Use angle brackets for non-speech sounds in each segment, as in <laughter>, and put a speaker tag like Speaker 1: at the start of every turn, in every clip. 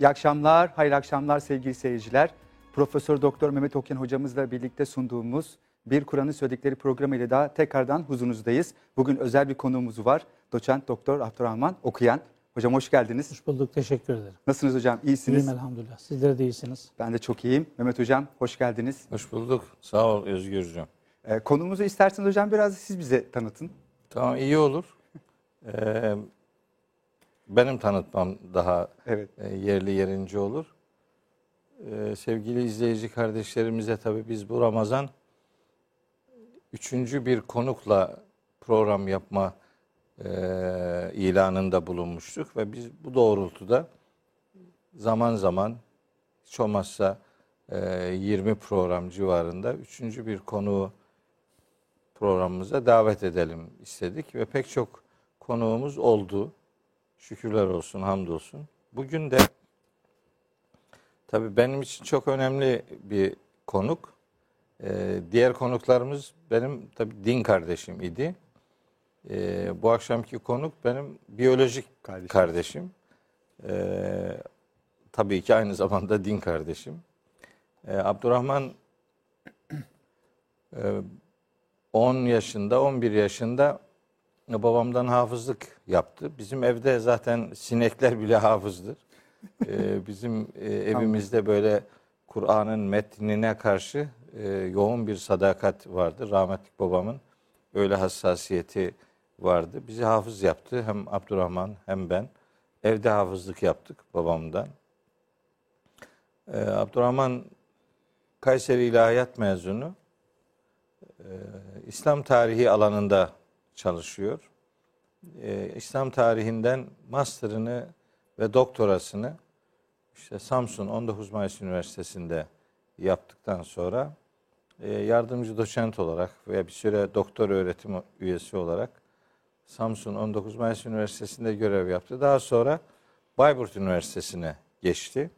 Speaker 1: İyi akşamlar, hayırlı akşamlar sevgili seyirciler. Profesör Doktor Mehmet Okyan hocamızla birlikte sunduğumuz Bir Kur'an'ın Söyledikleri programı ile daha tekrardan huzurunuzdayız. Bugün özel bir konuğumuz var. Doçent Doktor Abdurrahman Okuyan. Hocam hoş geldiniz.
Speaker 2: Hoş bulduk, teşekkür ederim.
Speaker 1: Nasılsınız hocam? İyisiniz?
Speaker 2: İyiyim elhamdülillah. Sizler de iyisiniz.
Speaker 1: Ben de çok iyiyim. Mehmet hocam hoş geldiniz.
Speaker 3: Hoş bulduk. Sağ ol Özgürcüğüm.
Speaker 1: Ee, konumuzu isterseniz hocam biraz siz bize tanıtın.
Speaker 3: Tamam iyi olur. Ee, benim tanıtmam daha
Speaker 1: Evet.
Speaker 3: e, yerli yerince olur. Ee, sevgili izleyici kardeşlerimize tabii biz bu Ramazan üçüncü bir konukla program yapma e, ilanında bulunmuştuk ve biz bu doğrultuda zaman zaman hiç olmazsa e, 20 program civarında üçüncü bir konuğu programımıza davet edelim istedik ve pek çok konuğumuz oldu. Şükürler olsun, hamdolsun. Bugün de tabii benim için çok önemli bir konuk. Ee, diğer konuklarımız benim tabii din kardeşim idi. Ee, bu akşamki konuk benim biyolojik
Speaker 1: Kardeşim.
Speaker 3: kardeşim. Ee, tabii ki aynı <laughs> zamanda din kardeşim. Ee, Abdurrahman e, 10 yaşında, 11 yaşında babamdan hafızlık yaptı. Bizim evde zaten sinekler bile hafızdır. <laughs> Ee, bizim e, evimizde böyle Kur'an'ın metnine karşı e, yoğun bir sadakat vardı. Rahmetli babamın öyle hassasiyeti vardı. Bizi hafız yaptı. Hem Abdurrahman hem ben. Evde hafızlık yaptık babamdan. Ee, Abdurrahman Kayseri İlahiyat mezunu. Ee, İslam tarihi alanında çalışıyor. Ee, İslam tarihinden master'ını ve doktorasını işte Samsun 19 Mayıs Üniversitesi'nde yaptıktan sonra e, yardımcı doçent olarak veya bir süre doktor öğretim üyesi olarak Samsun 19 Mayıs Üniversitesi'nde görev yaptı. Daha sonra Bayburt Üniversitesi'ne geçti.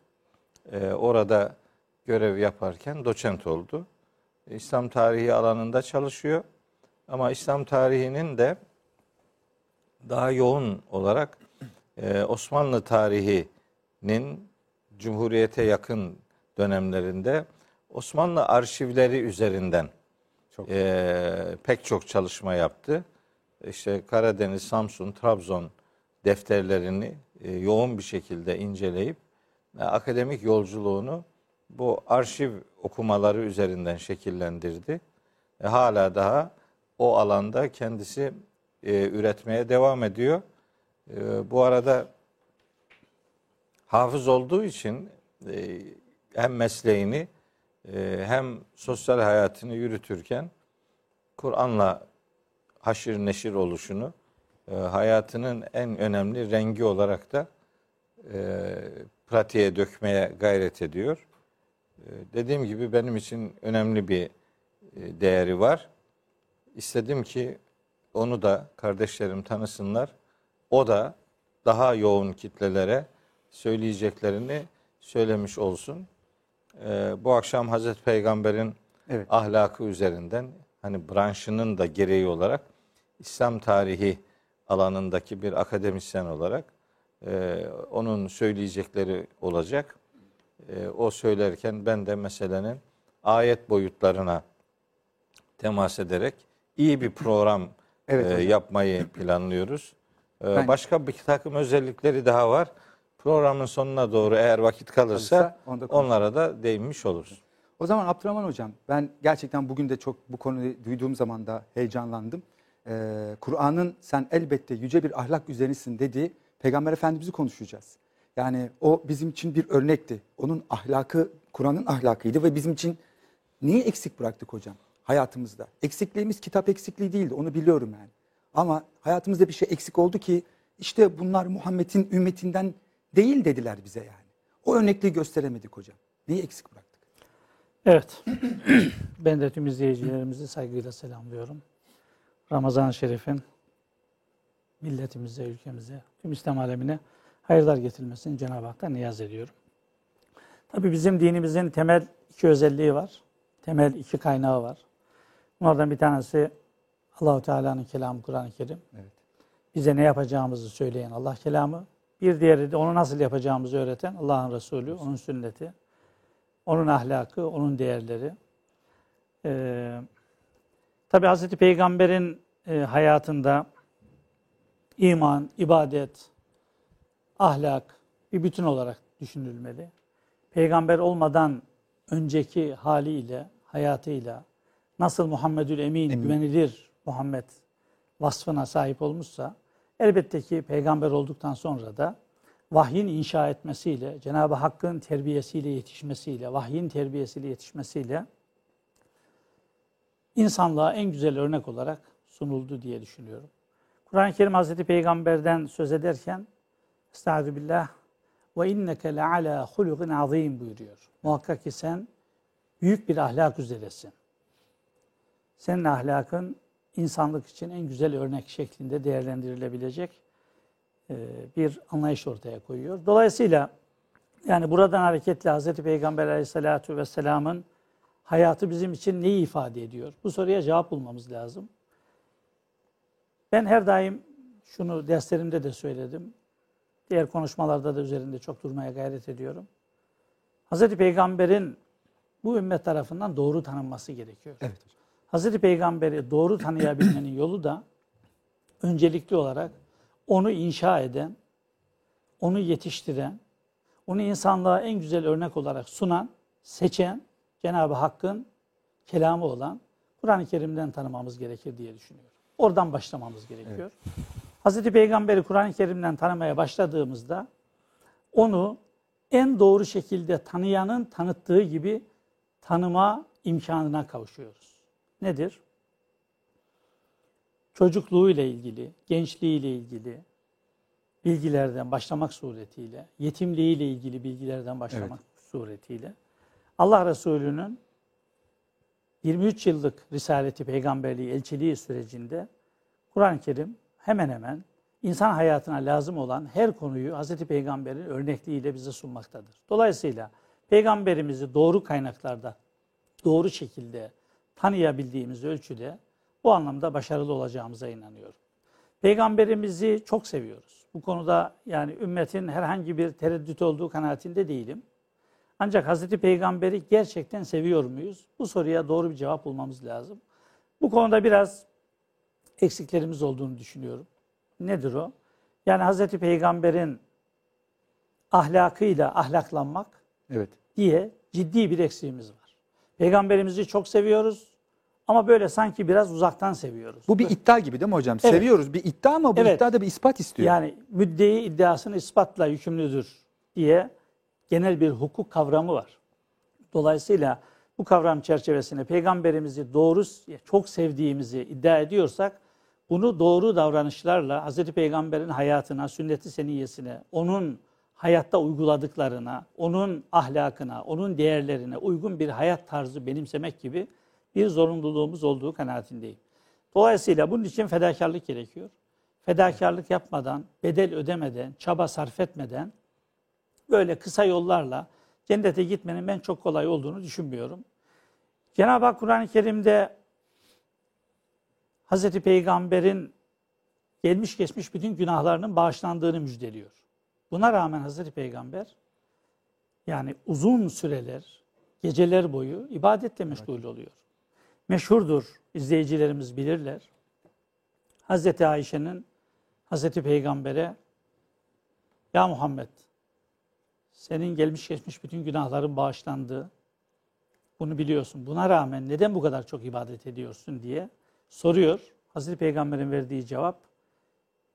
Speaker 3: Ee, orada görev yaparken doçent oldu. İslam tarihi alanında çalışıyor. Ama İslam tarihinin de daha yoğun olarak e, Osmanlı tarihinin Cumhuriyete yakın dönemlerinde Osmanlı arşivleri üzerinden
Speaker 1: Çok.
Speaker 3: e, pek çok çalışma yaptı. İşte Karadeniz, Samsun, Trabzon defterlerini e, yoğun bir şekilde inceleyip e, akademik yolculuğunu bu arşiv okumaları üzerinden şekillendirdi. E, hala daha o alanda kendisi e, üretmeye devam ediyor. E, bu arada hafız olduğu için e, hem mesleğini e, hem sosyal hayatını yürütürken Kur'an'la haşir neşir oluşunu e, hayatının en önemli rengi olarak da e, pratiğe dökmeye gayret ediyor. E, dediğim gibi benim için önemli bir e, değeri var. İstedim ki onu da kardeşlerim tanısınlar. O da daha yoğun kitlelere söyleyeceklerini söylemiş olsun. E, bu akşam Hazreti Peygamber'in
Speaker 1: Evet.
Speaker 3: ahlakı üzerinden hani branşının da gereği olarak İslam tarihi alanındaki bir akademisyen olarak e, onun söyleyecekleri olacak. E, o söylerken ben de meselenin ayet boyutlarına temas ederek iyi bir program <laughs>
Speaker 1: Evet
Speaker 3: e, yapmayı planlıyoruz. E, başka bir takım özellikleri daha var. Programın sonuna doğru eğer vakit kalırsa
Speaker 1: Kalırsa
Speaker 3: onlara da değinmiş oluruz.
Speaker 1: O zaman Abdurrahman Hocam ben gerçekten bugün de çok bu konuyu duyduğum zaman da heyecanlandım. Ee, Kur'an'ın sen elbette yüce bir ahlak üzerisin dediği Peygamber Efendimiz'i konuşacağız. Yani o bizim için bir örnekti. Onun ahlakı Kur'an'ın ahlakıydı ve bizim için neyi eksik bıraktık hocam hayatımızda? Eksikliğimiz kitap eksikliği değildi onu biliyorum yani. Ama hayatımızda bir şey eksik oldu ki işte bunlar Muhammed'in ümmetinden değil dediler bize yani. O örnekliği gösteremedik hocam. Neyi eksik bıraktık?
Speaker 2: Evet, <clears throat> ben de tüm izleyicilerimizi saygıyla selamlıyorum. Ramazan-ı Şerif'in milletimize, ülkemize, tüm İslam alemine hayırlar getirmesini Cenab-ı Hak'tan niyaz ediyorum. Tabii bizim dinimizin temel iki özelliği var. Temel iki kaynağı var. Bunlardan bir tanesi Allahu Teala'nın kelamı Kur'an-ı Kerim.
Speaker 1: Evet.
Speaker 2: Bize ne yapacağımızı söyleyen Allah kelamı. Bir diğeri de onu nasıl yapacağımızı öğreten Allah'ın Resulü, onun sünneti, onun ahlakı, onun değerleri. Ee, Tabi Hz. Peygamber'in e, hayatında iman, ibadet, ahlak bir bütün olarak düşünülmeli. Peygamber olmadan önceki haliyle, hayatıyla nasıl Muhammedül Emin,
Speaker 1: Emin.
Speaker 2: güvenilir Muhammed vasfına sahip olmuşsa elbette ki peygamber olduktan sonra da vahyin inşa etmesiyle, Cenab-ı Hakk'ın terbiyesiyle yetişmesiyle, vahyin terbiyesiyle yetişmesiyle insanlığa en güzel örnek olarak sunuldu diye düşünüyorum. Kur'an-ı Kerim Hazreti Peygamber'den söz ederken Estaizu billah ve inneke le ala hulukin azim buyuruyor. Muhakkak ki sen büyük bir ahlak üzeresin. Senin ahlakın insanlık için en güzel örnek şeklinde değerlendirilebilecek e, bir anlayış ortaya koyuyor. Dolayısıyla yani buradan hareketle Hazreti Peygamber Aleyhisselatü Vesselam'ın hayatı bizim için neyi ifade ediyor? Bu soruya cevap bulmamız lazım. Ben her daim şunu derslerimde de söyledim. Diğer konuşmalarda da üzerinde çok durmaya gayret ediyorum. Hazreti Peygamber'in bu ümmet tarafından doğru tanınması gerekiyor.
Speaker 1: Evet.
Speaker 2: Hazreti Peygamber'i doğru tanıyabilmenin yolu da öncelikli olarak onu inşa eden, onu yetiştiren, onu insanlığa en güzel örnek olarak sunan, seçen Cenab-ı Hakk'ın kelamı olan Kur'an-ı Kerim'den tanımamız gerekir diye düşünüyorum. Oradan başlamamız gerekiyor. Hazreti Peygamber'i Kur'an-ı Kerim'den tanımaya başladığımızda onu en doğru şekilde tanıyanın tanıttığı gibi tanıma imkanına kavuşuyoruz. Nedir? Çocukluğuyla ilgili, gençliğiyle ilgili bilgilerden başlamak suretiyle, yetimliğiyle ilgili bilgilerden başlamak suretiyle Allah Resulü'nün 23 yıllık risaleti, peygamberliği, elçiliği sürecinde Kur'an-ı Kerim hemen hemen insan hayatına lazım olan her konuyu Hz. Peygamber'in örnekliğiyle bize sunmaktadır. Dolayısıyla peygamberimizi doğru kaynaklarda, doğru şekilde tanıyabildiğimiz ölçüde bu anlamda başarılı olacağımıza inanıyorum. Peygamberimizi çok seviyoruz. Bu konuda yani ümmetin herhangi bir tereddüt olduğu kanaatinde değilim. Ancak Hazreti Peygamber'i gerçekten seviyor muyuz? Bu soruya doğru bir cevap bulmamız lazım. Bu konuda biraz eksiklerimiz olduğunu düşünüyorum. Nedir o? Yani Hazreti Peygamber'in ahlakıyla ahlaklanmak
Speaker 1: Evet.
Speaker 2: diye ciddi bir eksiğimiz var. Peygamberimizi çok seviyoruz ama böyle sanki biraz uzaktan seviyoruz.
Speaker 1: Bu bir iddia gibi değil mi hocam?
Speaker 2: Evet.
Speaker 1: Seviyoruz bir iddia ama bu
Speaker 2: Evet.
Speaker 1: iddia da bir ispat istiyor.
Speaker 2: Yani müddei iddiasını ispatla yükümlüdür diye genel bir hukuk kavramı var. Dolayısıyla bu kavram çerçevesinde peygamberimizi doğru çok sevdiğimizi iddia ediyorsak bunu doğru davranışlarla Hz. Peygamber'in hayatına, sünnet-i seniyyesine, onun hayatta uyguladıklarına, onun ahlakına, onun değerlerine uygun bir hayat tarzı benimsemek gibi bir zorunluluğumuz olduğu kanaatindeyim. Dolayısıyla bunun için fedakarlık gerekiyor. Fedakarlık yapmadan, bedel ödemeden, çaba sarf etmeden böyle kısa yollarla cennete gitmenin ben çok kolay olduğunu düşünmüyorum. Cenab-ı Hak Kur'an-ı Kerim'de Hazreti Peygamber'in gelmiş geçmiş bütün günahlarının bağışlandığını müjdeliyor. Buna rağmen Hazreti Peygamber yani uzun süreler, geceler boyu ibadetle meşgul oluyor. Meşhurdur, izleyicilerimiz bilirler. Hazreti Ayşe'nin Hazreti Peygamber'e Ya Muhammed senin gelmiş geçmiş bütün günahların bağışlandığı bunu biliyorsun. Buna rağmen neden bu kadar çok ibadet ediyorsun diye soruyor. Hazreti Peygamber'in verdiği cevap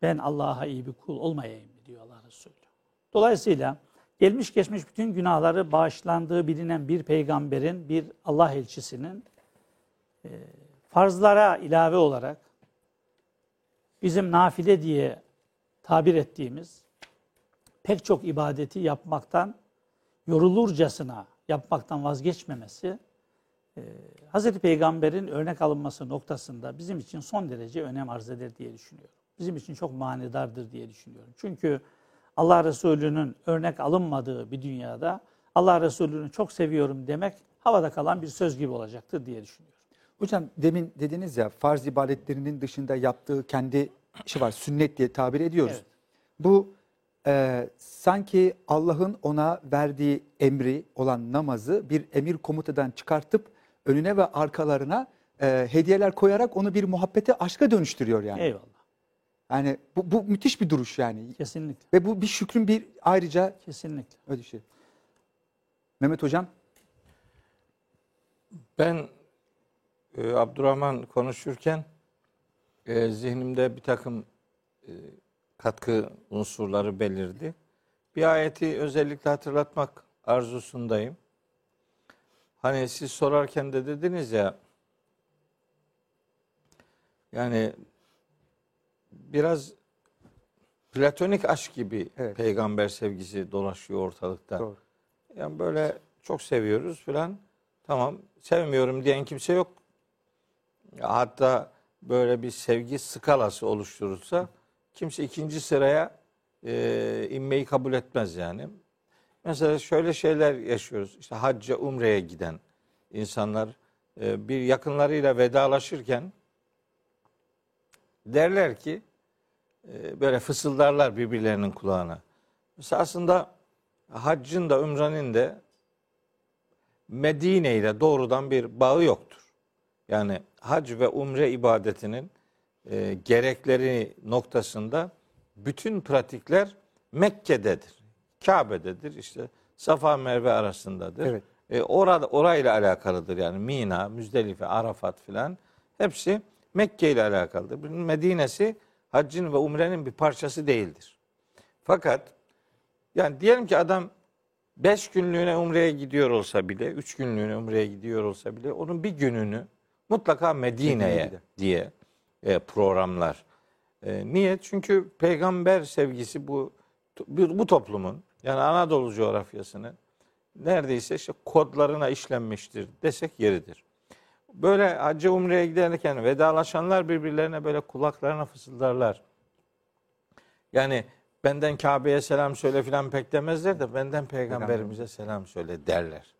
Speaker 2: ben Allah'a iyi bir kul olmayayım diyor Allah Resulü. Dolayısıyla gelmiş geçmiş bütün günahları bağışlandığı bilinen bir peygamberin, bir Allah elçisinin e, farzlara ilave olarak bizim nafile diye tabir ettiğimiz pek çok ibadeti yapmaktan yorulurcasına yapmaktan vazgeçmemesi e, Hz. Peygamber'in örnek alınması noktasında bizim için son derece önem arz eder diye düşünüyorum. Bizim için çok manidardır diye düşünüyorum. Çünkü Allah Resulü'nün örnek alınmadığı bir dünyada Allah Resulü'nü çok seviyorum demek havada kalan bir söz gibi olacaktır diye düşünüyorum.
Speaker 1: Hocam demin dediniz ya farz ibadetlerinin dışında yaptığı kendi işi var. Sünnet diye tabir ediyoruz.
Speaker 2: Evet.
Speaker 1: Bu e, sanki Allah'ın ona verdiği emri olan namazı bir emir komutadan çıkartıp önüne ve arkalarına e, hediyeler koyarak onu bir muhabbete, aşka dönüştürüyor yani.
Speaker 2: Eyvallah.
Speaker 1: Yani bu, bu müthiş bir duruş yani.
Speaker 2: Kesinlikle.
Speaker 1: Ve bu bir şükrün bir ayrıca
Speaker 2: Kesinlikle.
Speaker 1: şey. Mehmet Hocam
Speaker 3: Ben e, Abdurrahman konuşurken e, zihnimde bir takım e, katkı unsurları belirdi. Bir ayeti özellikle hatırlatmak arzusundayım. Hani siz sorarken de dediniz ya yani biraz platonik aşk gibi
Speaker 1: Evet.
Speaker 3: peygamber sevgisi dolaşıyor ortalıkta.
Speaker 1: doğru.
Speaker 3: Yani böyle çok seviyoruz filan. Tamam sevmiyorum diyen kimse yok. Hatta böyle bir sevgi skalası oluşturulsa kimse ikinci sıraya e, inmeyi kabul etmez yani. Mesela şöyle şeyler yaşıyoruz. İşte hacca, umreye giden insanlar e, bir yakınlarıyla vedalaşırken derler ki e, böyle fısıldarlar birbirlerinin kulağına. Mesela aslında haccın da umrenin de Medine ile doğrudan bir bağı yoktur. Yani hac ve umre ibadetinin e, gerekleri noktasında bütün pratikler Mekke'dedir. Kabe'dedir. İşte Safa Merve arasındadır.
Speaker 1: Evet.
Speaker 3: E, orada orayla alakalıdır yani Mina, Müzdelife, Arafat filan hepsi Mekke ile alakalıdır. Medine'si haccın ve umrenin bir parçası değildir. Fakat yani diyelim ki adam 5 günlüğüne umreye gidiyor olsa bile, 3 günlüğüne umreye gidiyor olsa bile onun bir gününü mutlaka
Speaker 1: Medine'ye
Speaker 3: diye e, programlar. E, niye? Çünkü peygamber sevgisi bu bu bu toplumun yani Anadolu coğrafyasının neredeyse işte kodlarına işlenmiştir desek yeridir. Böyle hacca umreye giderken vedalaşanlar birbirlerine böyle kulaklarına fısıldarlar. Yani benden Kabe'ye selam söyle filan pek demezler de benden peygamberimize selam söyle derler.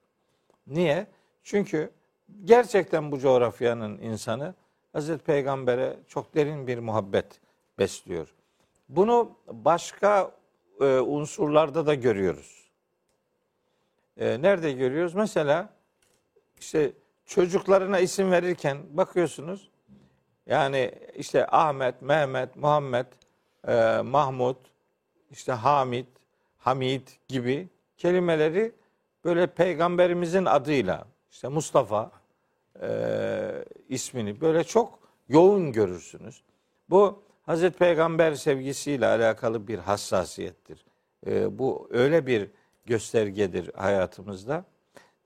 Speaker 3: Niye? Çünkü gerçekten bu coğrafyanın insanı Hazreti Peygamber'e çok derin bir muhabbet besliyor. Bunu başka e, unsurlarda da görüyoruz. E, nerede görüyoruz? Mesela işte çocuklarına isim verirken bakıyorsunuz yani işte Ahmet, Mehmet, Muhammed, e, Mahmud, işte Hamid, Hamid gibi kelimeleri böyle peygamberimizin adıyla işte Mustafa e, ismini böyle çok yoğun görürsünüz. Bu Hazreti Peygamber sevgisiyle alakalı bir hassasiyettir. E, bu öyle bir göstergedir hayatımızda.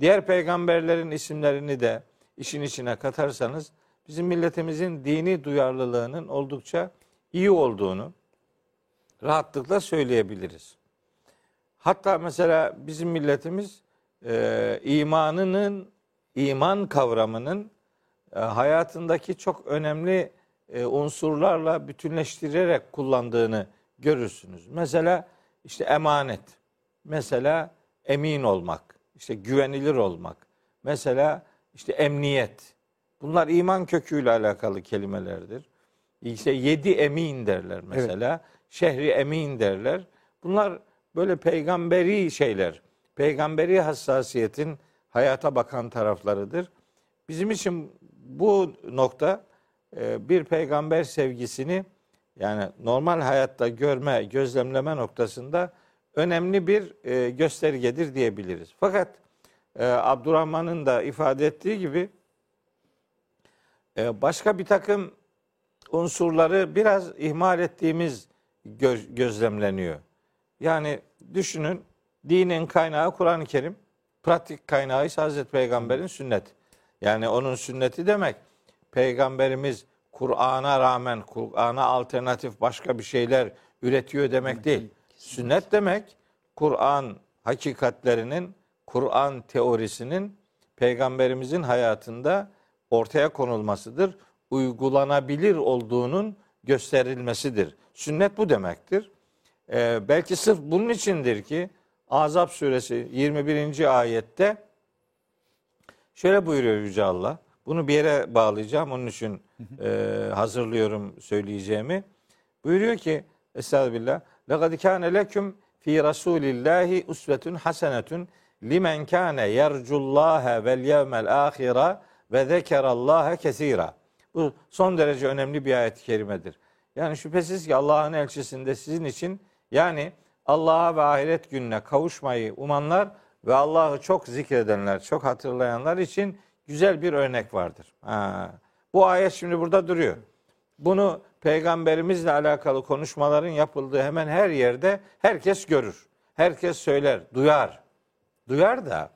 Speaker 3: Diğer peygamberlerin isimlerini de işin içine katarsanız bizim milletimizin dini duyarlılığının oldukça iyi olduğunu rahatlıkla söyleyebiliriz. Hatta mesela bizim milletimiz e, imanının iman kavramının e, hayatındaki çok önemli e, unsurlarla bütünleştirerek kullandığını görürsünüz. Mesela işte emanet, mesela emin olmak, işte güvenilir olmak, mesela işte emniyet. Bunlar iman köküyle alakalı kelimelerdir. İşte yedi emin derler mesela. Şehri emin derler. Bunlar böyle peygamberi şeyler. Peygamberi hassasiyetin hayata bakan taraflarıdır. Bizim için bu nokta e, bir peygamber sevgisini yani normal hayatta görme, gözlemleme noktasında önemli bir e, göstergedir diyebiliriz. Fakat e, Abdurrahman'ın da ifade ettiği gibi e, başka bir takım unsurları biraz ihmal ettiğimiz gö- gözlemleniyor. Yani düşünün dinin kaynağı Kur'an-ı Kerim, pratik kaynağı ise Hazreti Peygamber'in sünneti. Yani onun sünneti demek peygamberimiz Kur'an'a rağmen Kur'an'a alternatif başka bir şeyler üretiyor demek değil. Sünnet demek Kur'an hakikatlerinin, Kur'an teorisinin peygamberimizin hayatında ortaya konulmasıdır. Uygulanabilir olduğunun gösterilmesidir. Sünnet bu demektir. Ee, belki sırf bunun içindir ki Azap suresi 21. ayette şöyle buyuruyor Yüce Allah. Bunu bir yere bağlayacağım. Onun için e, hazırlıyorum söyleyeceğimi. Buyuruyor ki Estağfirullah. لَقَدْ كَانَ لَكُمْ ف۪ي رَسُولِ اللّٰهِ اُسْوَةٌ حَسَنَةٌ لِمَنْ كَانَ يَرْجُ اللّٰهَ وَالْيَوْمَ الْآخِرَ وَذَكَرَ اللّٰهَ كَثِيرًا Bu son derece önemli bir ayet-i kerimedir. Yani şüphesiz ki Allah'ın elçisinde sizin için yani Allah'a ve ahiret gününe kavuşmayı umanlar ve Allah'ı çok zikredenler, çok hatırlayanlar için güzel bir örnek vardır. Ha. Bu ayet şimdi burada duruyor. Bunu peygamberimizle alakalı konuşmaların yapıldığı hemen her yerde herkes görür. Herkes söyler, duyar. Duyar da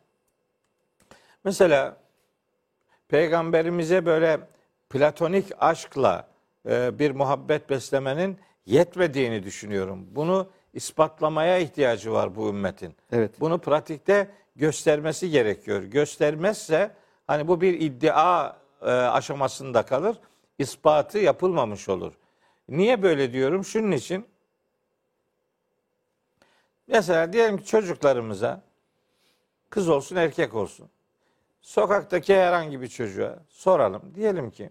Speaker 3: mesela peygamberimize böyle platonik aşkla e, bir muhabbet beslemenin yetmediğini düşünüyorum. Bunu ispatlamaya ihtiyacı var bu ümmetin.
Speaker 1: Evet.
Speaker 3: Bunu pratikte göstermesi gerekiyor. Göstermezse hani bu bir iddia e, aşamasında kalır. İspatı yapılmamış olur. Niye böyle diyorum? Şunun için. Mesela diyelim ki çocuklarımıza kız olsun erkek olsun. Sokaktaki herhangi bir çocuğa soralım. Diyelim ki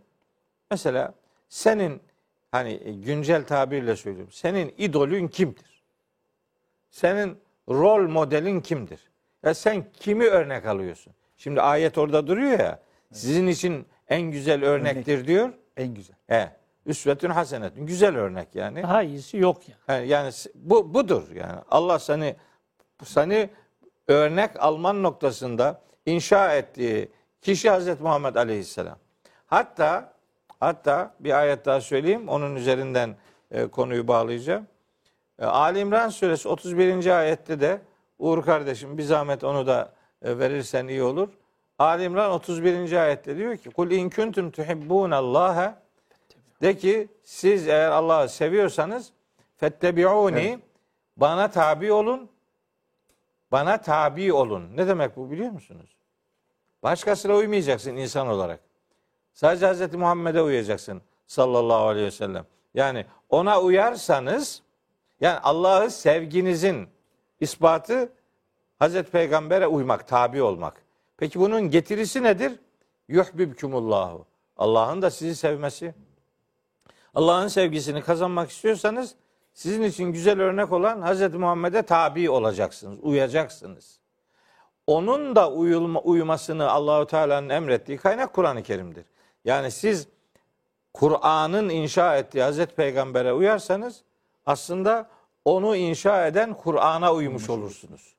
Speaker 3: mesela senin hani güncel tabirle söylüyorum. Senin idolün kimdir? Senin rol modelin kimdir? Ya sen kimi örnek alıyorsun? Şimdi ayet orada duruyor ya. Sizin için en güzel örnektir diyor.
Speaker 1: En güzel.
Speaker 3: E, üsvetün hasenetün. Güzel örnek yani.
Speaker 2: Daha iyisi yok yani.
Speaker 3: Yani, yani bu budur yani. Allah seni seni örnek alman noktasında inşa ettiği kişi Hazreti Muhammed Aleyhisselam. Hatta hatta bir ayet daha söyleyeyim. Onun üzerinden e, konuyu bağlayacağım. E, Ali İmran suresi 31. ayette de Uğur kardeşim bir zahmet onu da e, verirsen iyi olur. Ali İmran 31. ayette diyor ki Kul in kuntum tuhibbunallaha de ki siz eğer Allah'ı seviyorsanız fettebi'uni
Speaker 1: Evet.
Speaker 3: bana tabi olun. Bana tabi olun. Ne demek bu biliyor musunuz? Başkasına uymayacaksın insan olarak. Sadece Hz. Muhammed'e uyacaksın sallallahu aleyhi ve sellem. Yani ona uyarsanız yani Allah'ı sevginizin ispatı Hazreti Peygamber'e uymak, tabi olmak. Peki bunun getirisi nedir? Yuhbibkumullahu. Allah'ın da sizi sevmesi. Allah'ın sevgisini kazanmak istiyorsanız sizin için güzel örnek olan Hz. Muhammed'e tabi olacaksınız, uyacaksınız. Onun da uyulma, uymasını Allahu Teala'nın emrettiği kaynak Kur'an-ı Kerim'dir. Yani siz Kur'an'ın inşa ettiği Hazreti Peygamber'e uyarsanız aslında onu inşa eden Kur'an'a uymuş olursunuz.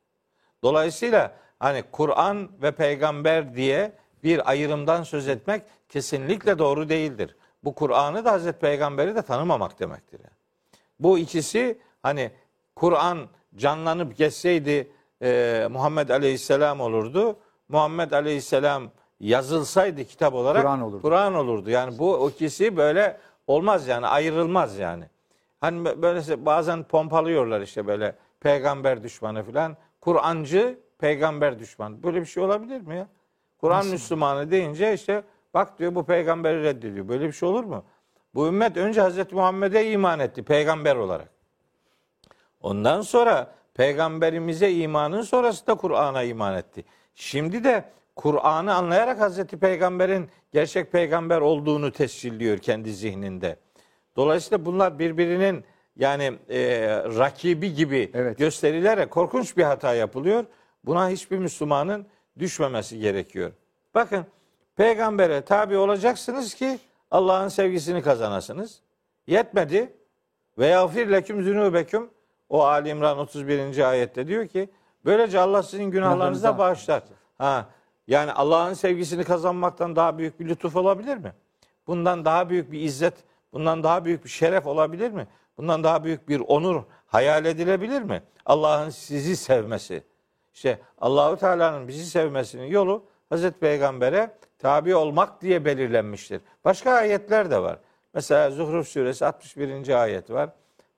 Speaker 3: Dolayısıyla hani Kur'an ve peygamber diye bir ayrımdan söz etmek kesinlikle doğru değildir. Bu Kur'an'ı da Hazreti Peygamber'i de tanımamak demektir. yani. Bu ikisi hani Kur'an canlanıp geçseydi e, Muhammed Aleyhisselam olurdu. Muhammed Aleyhisselam yazılsaydı kitap olarak
Speaker 1: Kur'an olurdu.
Speaker 3: Kur'an olurdu. Yani bu ikisi böyle olmaz yani ayrılmaz yani. Hani böyle bazen pompalıyorlar işte böyle peygamber düşmanı falan. Kur'ancı peygamber düşmanı. Böyle bir şey olabilir mi ya? Kur'an Müslümanı deyince işte bak diyor bu peygamberi reddediyor. Böyle bir şey olur mu? Bu ümmet önce Hazreti Muhammed'e iman etti peygamber olarak. Ondan sonra peygamberimize imanın sonrası da Kur'an'a iman etti. Şimdi de Kur'an'ı anlayarak Hazreti Peygamber'in gerçek peygamber olduğunu tescilliyor kendi zihninde. Dolayısıyla bunlar birbirinin yani e, rakibi gibi
Speaker 1: Evet.
Speaker 3: gösterilerek korkunç bir hata yapılıyor. Buna hiçbir Müslümanın düşmemesi gerekiyor. Bakın peygambere tabi olacaksınız ki Allah'ın sevgisini kazanasınız. Yetmedi. Ve yağfir leküm zünubeküm o Ali İmran 31. ayette diyor ki böylece Allah sizin günahlarınızı da bağışlar. Ha, yani Allah'ın sevgisini kazanmaktan daha büyük bir lütuf olabilir mi? Bundan daha büyük bir izzet, bundan daha büyük bir şeref olabilir mi? Bundan daha büyük bir onur hayal edilebilir mi? Allah'ın sizi sevmesi. İşte Allahu Teala'nın bizi sevmesinin yolu Hazreti Peygamber'e tabi olmak diye belirlenmiştir. Başka ayetler de var. Mesela Zuhruf suresi 61. ayet var.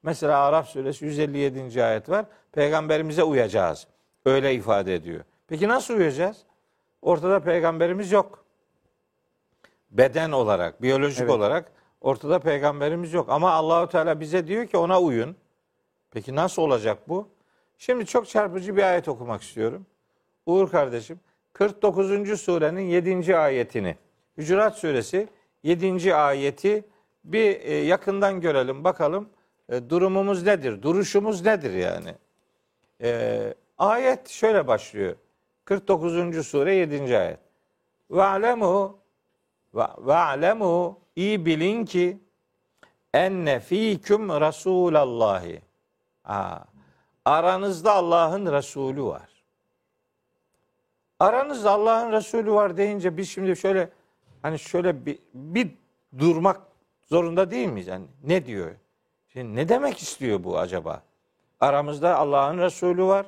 Speaker 3: Mesela Araf suresi 157. ayet var. Peygamberimize uyacağız. Öyle ifade ediyor. Peki nasıl uyacağız? Ortada peygamberimiz yok. Beden olarak, biyolojik
Speaker 1: Evet.
Speaker 3: olarak ortada peygamberimiz yok. Ama Allahu Teala bize diyor ki ona uyun. Peki nasıl olacak bu? Şimdi çok çarpıcı bir ayet okumak istiyorum. Uğur kardeşim 49. surenin 7. ayetini Hücurat suresi 7. ayeti bir e, yakından görelim bakalım e, durumumuz nedir? Duruşumuz nedir yani? E, ayet şöyle başlıyor. 49. sure 7. ayet. Ve alemu ve alemu iyi bilin ki enne fîküm rasûlallâhi. Aa, aranızda Allah'ın Resulü var. Aranızda Allah'ın Resulü var deyince biz şimdi şöyle hani şöyle bir, bir durmak zorunda değil miyiz? Yani ne diyor? Şimdi ne demek istiyor bu acaba? Aramızda Allah'ın Resulü var.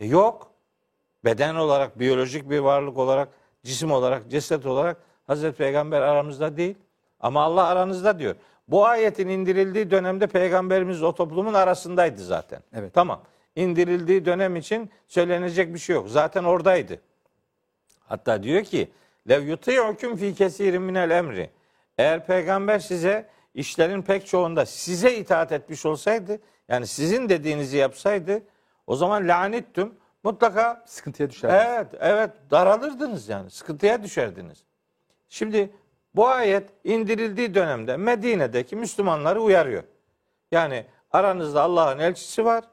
Speaker 3: E yok. Beden olarak, biyolojik bir varlık olarak, cisim olarak, ceset olarak Hazreti Peygamber aramızda değil. Ama Allah aranızda diyor. Bu ayetin indirildiği dönemde peygamberimiz o toplumun arasındaydı zaten.
Speaker 1: Evet.
Speaker 3: Tamam. İndirildiği dönem için söylenecek bir şey yok. Zaten oradaydı. Hatta diyor ki lev yuti'ukum fi kesirin minel emri. Eğer peygamber size işlerin pek çoğunda size itaat etmiş olsaydı, yani sizin dediğinizi yapsaydı, o zaman lanettum mutlaka
Speaker 1: Sıkıntıya düşer.
Speaker 3: evet evet daralırdınız yani sıkıntıya düşerdiniz. Şimdi bu ayet indirildiği dönemde Medine'deki Müslümanları uyarıyor. Yani aranızda Allah'ın elçisi var.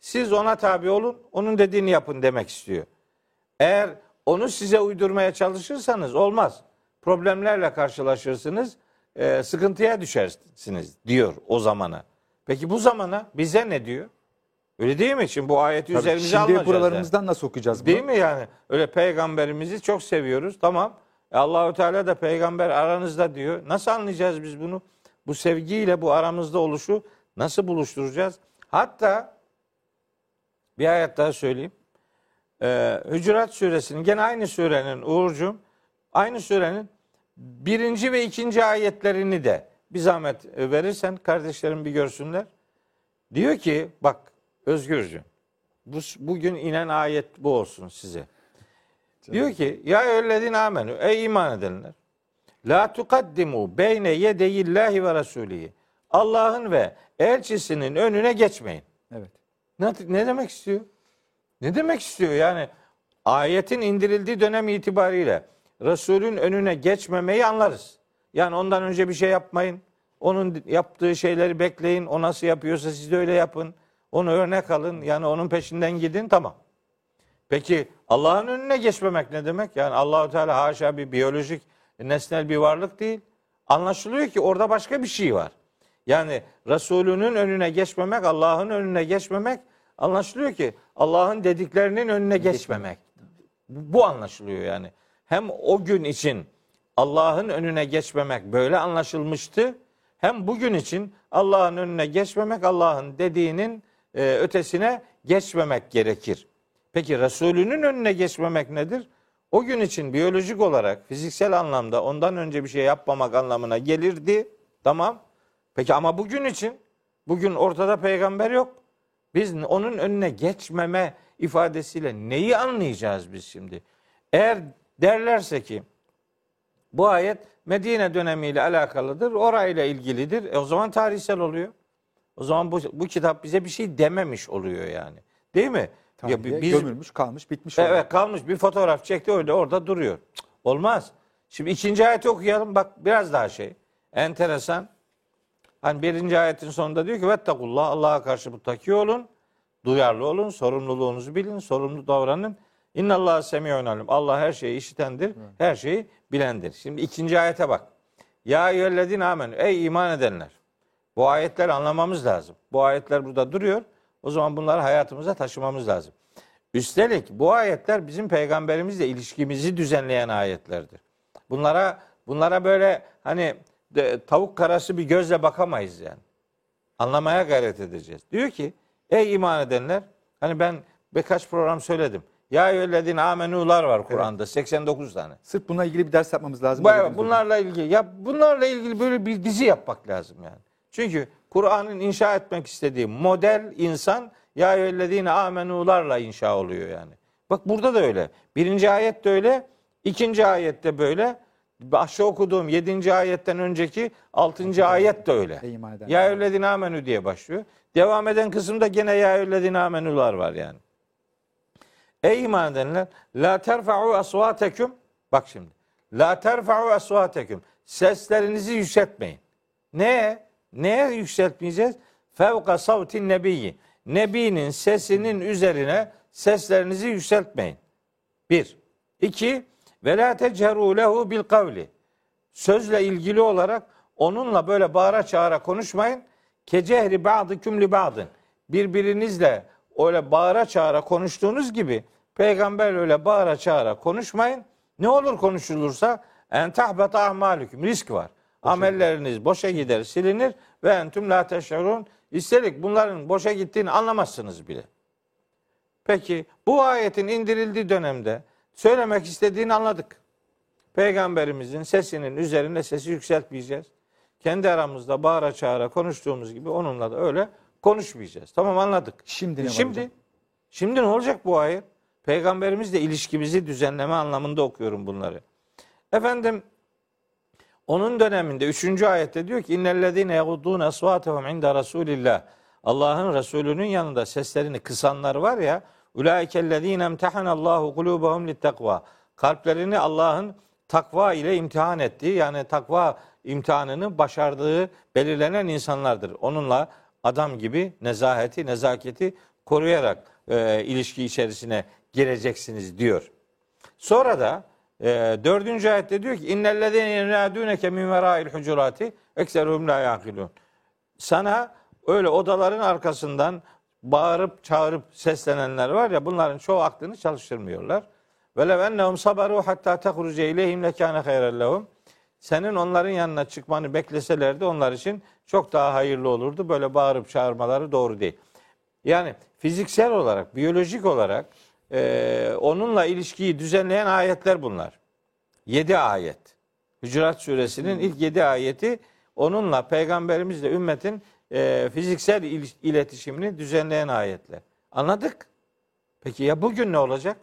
Speaker 3: Siz ona tabi olun, onun dediğini yapın demek istiyor. Eğer onu size uydurmaya çalışırsanız olmaz. Problemlerle karşılaşırsınız, e, sıkıntıya düşersiniz diyor o zamana. Peki bu zamana bize ne diyor? Öyle değil mi? Şimdi bu ayeti
Speaker 1: Tabii,
Speaker 3: üzerimize
Speaker 1: Şimdi
Speaker 3: almayacağız. yani.
Speaker 1: buralarımızdan nasıl okuyacağız bunu?
Speaker 3: Değil mi yani? Öyle peygamberimizi çok seviyoruz. Tamam. E Allahu Teala da peygamber aranızda diyor. Nasıl anlayacağız biz bunu? Bu sevgiyle bu aramızda oluşu nasıl buluşturacağız? Hatta bir ayet daha söyleyeyim. Ee, Hücurat suresinin gene aynı surenin Uğurcuğum aynı surenin birinci ve ikinci ayetlerini de bir zahmet verirsen kardeşlerim bir görsünler. Diyor ki bak Özgürcüğüm bu, bugün inen ayet bu olsun size. Diyor ki ya eyyühellezine amenü ey iman edenler la tukaddimu beyne yedeyillahi ve rasulihi Allah'ın ve elçisinin önüne geçmeyin.
Speaker 1: Evet.
Speaker 3: Ne, ne demek istiyor? Ne demek istiyor yani? Ayetin indirildiği dönem itibariyle Resulün önüne geçmemeyi anlarız. Yani ondan önce bir şey yapmayın. Onun yaptığı şeyleri bekleyin. O nasıl yapıyorsa siz de öyle yapın. Onu örnek alın. Yani onun peşinden gidin tamam. Peki Allah'ın önüne geçmemek ne demek? Yani Allahu Teala haşa bir biyolojik nesnel bir varlık değil. Anlaşılıyor ki orada başka bir şey var. Yani Resulünün önüne geçmemek, Allah'ın önüne geçmemek anlaşılıyor ki Allah'ın dediklerinin önüne geçmemek. Bu anlaşılıyor yani. Hem o gün için Allah'ın önüne geçmemek böyle anlaşılmıştı. Hem bugün için Allah'ın önüne geçmemek, Allah'ın dediğinin e, ötesine geçmemek gerekir. Peki Resulünün önüne geçmemek nedir? O gün için biyolojik olarak, fiziksel anlamda ondan önce bir şey yapmamak anlamına gelirdi. Tamam. Peki ama bugün için, bugün ortada peygamber yok. Biz onun önüne geçmeme ifadesiyle neyi anlayacağız biz şimdi? Eğer derlerse ki bu ayet Medine dönemiyle alakalıdır, orayla ilgilidir. E o zaman tarihsel oluyor. O zaman bu, bu kitap bize bir şey dememiş oluyor yani. Değil mi? Ya
Speaker 1: Tarihe
Speaker 3: biz-
Speaker 1: gömülmüş, kalmış, bitmiş. oluyor.
Speaker 3: Evet kalmış bir fotoğraf çekti öyle orada duruyor. Cık, Olmaz. Şimdi ikinci ayeti okuyalım bak biraz daha şey. Enteresan. Hani birinci ayetin sonunda diyor ki Vettakullah Allah'a karşı muttaki olun. Duyarlı olun. Sorumluluğunuzu bilin. Sorumlu davranın. İnnallâhe semiyun alim. Allah her şeyi işitendir. Her şeyi bilendir. Şimdi ikinci ayete bak. Ya eyyühellezine amenü. Ey iman edenler. Bu ayetleri anlamamız lazım. Bu ayetler burada duruyor. O zaman bunları hayatımıza taşımamız lazım. Üstelik bu ayetler bizim peygamberimizle ilişkimizi düzenleyen ayetlerdir. Bunlara bunlara böyle hani de, tavuk karası bir gözle bakamayız yani. Anlamaya gayret edeceğiz. Diyor ki ey iman edenler hani ben birkaç program söyledim. Ya eyyühellezine amenular var Kur'an'da 89 tane.
Speaker 1: Sırf bununla ilgili bir ders yapmamız lazım.
Speaker 3: Bu- evet, bunlarla ilgili ya bunlarla ilgili böyle bir dizi yapmak lazım yani. Çünkü Kur'an'ın inşa etmek istediği model insan ya eyyühellezine amenularla inşa oluyor yani. Bak burada da öyle. Birinci ayet de öyle. ikinci ayette böyle. Başta okuduğum yedinci ayetten önceki altıncı ayet de öyle. Ya eyyühellezine amenü diye başlıyor. Devam eden kısımda gene ya eyyühellezine amenular var yani. Ey iman edenler la terfa'u asvateküm bak şimdi. La terfa'u asvateküm seslerinizi yükseltmeyin. Neye? Neye yükseltmeyeceğiz? fevka savtin nebiyyi. Nebinin sesinin üzerine seslerinizi yükseltmeyin. Bir. İki. Ve la techeru lehu bil kavli. Sözle ilgili olarak onunla böyle bağıra çağıra konuşmayın. Kecehri ba'dıküm li ba'dın. Birbirinizle öyle bağıra çağıra konuştuğunuz gibi peygamber öyle bağıra çağıra konuşmayın. Ne olur konuşulursa en tahbeta ahmalüküm. Risk var. Amelleriniz boşa gider, silinir ve entüm la teş'urun. Üstelik bunların boşa gittiğini anlamazsınız bile. Peki bu ayetin indirildiği dönemde söylemek istediğini anladık. Peygamberimizin sesinin üzerine sesi yükseltmeyeceğiz. Kendi aramızda bağıra çağıra konuştuğumuz gibi onunla da öyle konuşmayacağız. Tamam anladık.
Speaker 1: Şimdi ne
Speaker 3: Şimdi
Speaker 1: hocam?
Speaker 3: şimdi ne olacak bu ayet? Peygamberimizle ilişkimizi düzenleme anlamında okuyorum bunları. Efendim onun döneminde 3. ayette diyor ki innellezine yeguddun asvatehum inde rasulillah. Allah'ın Resulü'nün yanında seslerini kısanlar var ya ulaikellezine emtahanallahu kulubahum littakva. Kalplerini Allah'ın takva ile imtihan ettiği yani takva imtihanını başardığı belirlenen insanlardır. Onunla adam gibi nezaheti, nezaketi koruyarak e, ilişki içerisine gireceksiniz diyor. Sonra da e, dördüncü ayette diyor ki innellezine yenaduneke min vera'il hucurati ekseruhum la yaqilun. Sana öyle odaların arkasından bağırıp çağırıp seslenenler var ya bunların çoğu aklını çalıştırmıyorlar. Ve lev ennehum sabaru hatta tehruce ileyhim lekâne hayren lehum. Senin onların yanına çıkmanı bekleselerdi onlar için çok daha hayırlı olurdu. Böyle bağırıp çağırmaları doğru değil. Yani fiziksel olarak, biyolojik olarak e, onunla ilişkiyi düzenleyen ayetler bunlar. Yedi ayet. Hücurat suresinin ilk yedi ayeti onunla peygamberimizle ümmetin e, fiziksel il- iletişimini düzenleyen ayetler. Anladık. Peki ya bugün ne olacak?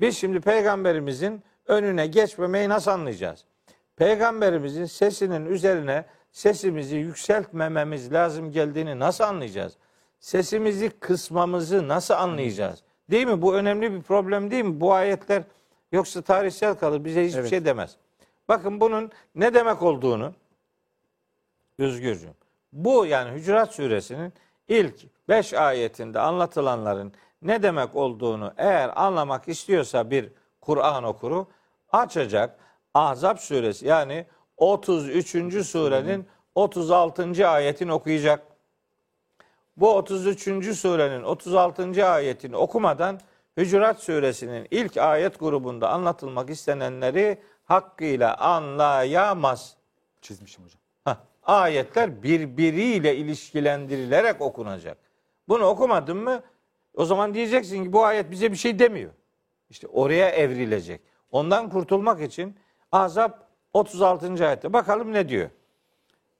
Speaker 3: Biz şimdi peygamberimizin önüne geçmemeyi nasıl anlayacağız? Peygamberimizin sesinin üzerine sesimizi yükseltmememiz lazım geldiğini nasıl anlayacağız? Sesimizi kısmamızı nasıl anlayacağız? Değil mi? Bu önemli bir problem değil mi? Bu ayetler yoksa tarihsel kalır bize hiçbir
Speaker 1: Evet.
Speaker 3: şey demez. Bakın bunun ne demek olduğunu Özgürcüğüm. Bu yani Hücurat suresinin ilk beş ayetinde anlatılanların ne demek olduğunu eğer anlamak istiyorsa bir Kur'an okuru açacak Ahzab suresi yani 33. surenin 36. ayetini okuyacak. Bu 33. surenin 36. ayetini okumadan Hücurat suresinin ilk ayet grubunda anlatılmak istenenleri hakkıyla anlayamaz.
Speaker 1: Çizmişim hocam.
Speaker 3: Ayetler birbiriyle ilişkilendirilerek okunacak. Bunu okumadın mı o zaman diyeceksin ki bu ayet bize bir şey demiyor. İşte oraya evrilecek. Ondan kurtulmak için Azap 36. ayette bakalım ne diyor.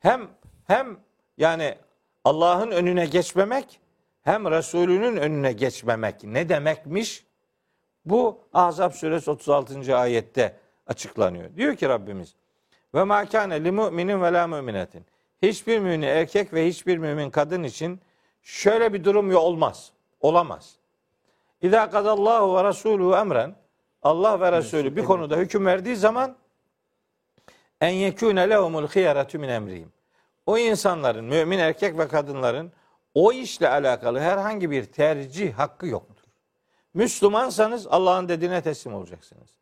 Speaker 3: Hem hem yani Allah'ın önüne geçmemek hem Resulünün önüne geçmemek ne demekmiş? Bu Ahzab suresi 36. ayette açıklanıyor. Diyor ki Rabbimiz ve ma kâne li mu'minin ve la mu'minetin. Hiçbir mümin erkek ve hiçbir mümin kadın için şöyle bir durum yok olmaz. Olamaz. İza kadallahu ve rasuluhu emren Allah ve Resulü bir konuda hüküm verdiği zaman en yekûne lehumul hiyaratu min emrihim. O insanların, mümin erkek ve kadınların o işle alakalı herhangi bir tercih hakkı yoktur. Müslümansanız Allah'ın dediğine teslim olacaksınız.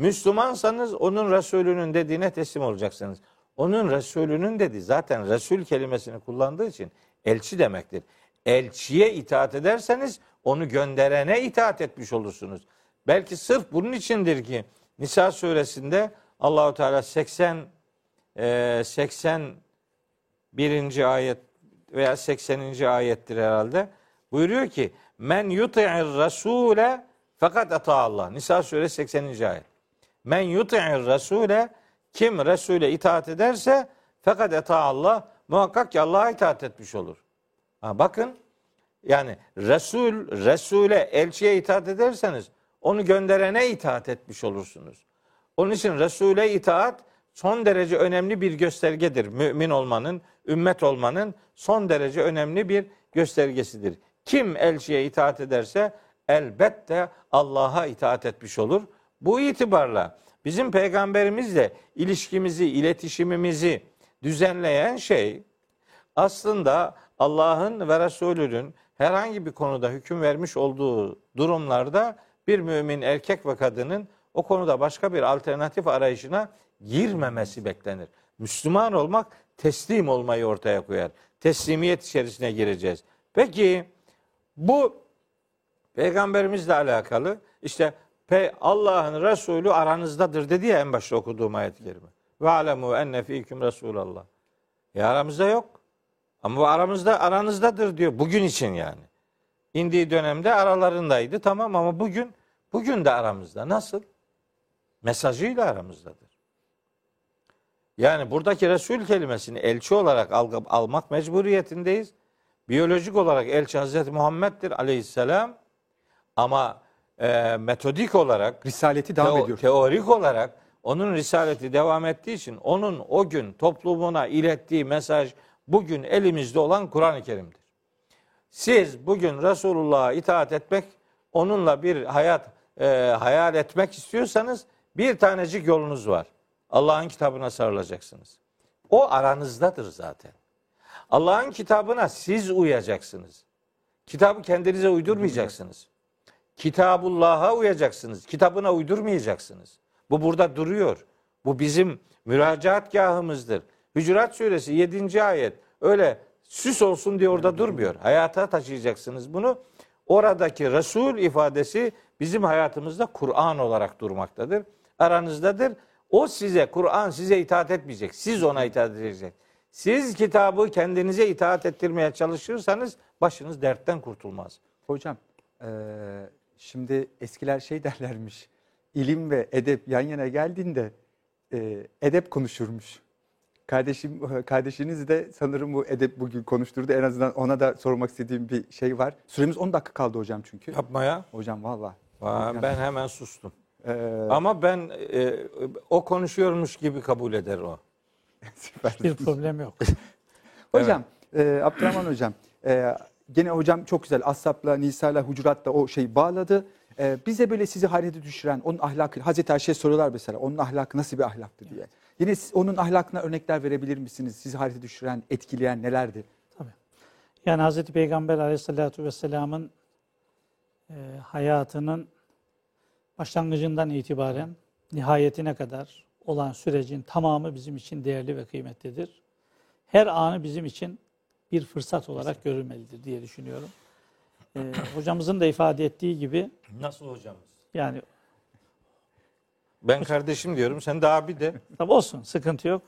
Speaker 3: Müslümansanız onun Resulünün dediğine teslim olacaksınız. Onun Resulünün dedi zaten Resul kelimesini kullandığı için elçi demektir. Elçiye itaat ederseniz onu gönderene itaat etmiş olursunuz. Belki sırf bunun içindir ki Nisa suresinde Allahu Teala 80 e, 81. ayet veya 80. ayettir herhalde. Buyuruyor ki men yuti'ir rasule fakat ata Allah. Nisa suresi 80. ayet. Men yuti'ir rasule kim Resul'e itaat ederse fakat ata Allah muhakkak ki Allah'a itaat etmiş olur. Ha, bakın yani Resul, Resul'e, elçiye itaat ederseniz onu gönderene itaat etmiş olursunuz. Onun için Resul'e itaat son derece önemli bir göstergedir. Mümin olmanın, ümmet olmanın son derece önemli bir göstergesidir. Kim elçiye itaat ederse elbette Allah'a itaat etmiş olur. Bu itibarla bizim peygamberimizle ilişkimizi, iletişimimizi düzenleyen şey aslında Allah'ın ve Resulünün herhangi bir konuda hüküm vermiş olduğu durumlarda bir mümin erkek ve kadının o konuda başka bir alternatif arayışına girmemesi beklenir. Müslüman olmak teslim olmayı ortaya koyar. Teslimiyet içerisine gireceğiz. Peki bu peygamberimizle alakalı işte Allah'ın Resulü aranızdadır dedi ya en başta okuduğum ayet-i kerime. Ve alemu enne fîküm Resulallah. E aramızda yok. Ama bu aramızda aranızdadır diyor. Bugün için yani. İndiği dönemde aralarındaydı tamam ama bugün bugün de aramızda. Nasıl? Mesajıyla aramızdadır. Yani buradaki Resul kelimesini elçi olarak algı, almak mecburiyetindeyiz. Biyolojik olarak elçi Hazreti Muhammed'dir aleyhisselam. Ama e, metodik olarak
Speaker 1: Risaleti devam
Speaker 3: teo-
Speaker 1: ediyor.
Speaker 3: teorik olarak onun risaleti devam ettiği için onun o gün toplumuna ilettiği mesaj bugün elimizde olan Kur'an-ı Kerim'dir. Siz bugün Resulullah'a itaat etmek, onunla bir hayat e, hayal etmek istiyorsanız bir tanecik yolunuz var. Allah'ın kitabına sarılacaksınız. O aranızdadır zaten. Allah'ın kitabına siz uyacaksınız. Kitabı kendinize uydurmayacaksınız. Kitabullah'a uyacaksınız. Kitabına uydurmayacaksınız. Bu burada duruyor. Bu bizim müracaatgahımızdır. Hücurat suresi 7. ayet öyle süs olsun diye orada durmuyor. Hayata taşıyacaksınız bunu. Oradaki Resul ifadesi bizim hayatımızda Kur'an olarak durmaktadır. Aranızdadır. O size, Kur'an size itaat etmeyecek. Siz ona itaat edecek. Siz kitabı kendinize itaat ettirmeye çalışırsanız başınız dertten kurtulmaz.
Speaker 1: Hocam şimdi eskiler şey <laughs> derlermiş. İlim ve edep yan yana geldiğinde eee, edep konuşurmuş. Kardeşim <laughs> kardeşiniz de sanırım bu edep bugün konuşturdu. En azından ona da sormak istediğim bir şey var. Süremiz 10 dakika kaldı hocam çünkü.
Speaker 3: Yapma ya.
Speaker 1: Hocam valla.
Speaker 3: Ben hemen sustum.
Speaker 1: Eee,
Speaker 3: Ama ben e, o konuşuyormuş gibi kabul eder o. <laughs>
Speaker 1: süper.
Speaker 2: Bir problem yok.
Speaker 1: Hocam, e, Abdurrahman hocam, e, gene hocam çok güzel Ashap'la, Nisa'yla, Hucurat'la o şeyi bağladı. E, bize böyle sizi hayrete düşüren, onun ahlakı, Hazreti Ayşe'ye soruyorlar mesela, onun ahlakı nasıl bir ahlaktı diye. Yine siz onun ahlakına örnekler verebilir misiniz? Sizi hayrete düşüren, etkileyen nelerdi?
Speaker 2: Tabii. Yani Hz. Peygamber aleyhissalatü vesselamın e, hayatının başlangıcından itibaren nihayetine kadar olan sürecin tamamı bizim için değerli ve kıymetlidir. Her anı bizim için bir fırsat olarak görülmelidir diye düşünüyorum. E, <clears throat> hocamızın da ifade ettiği gibi
Speaker 3: Nasıl hocamız?
Speaker 2: yani
Speaker 3: Ben kardeşim diyorum, sen de abi de. <laughs>
Speaker 2: Tabii olsun, sıkıntı yok.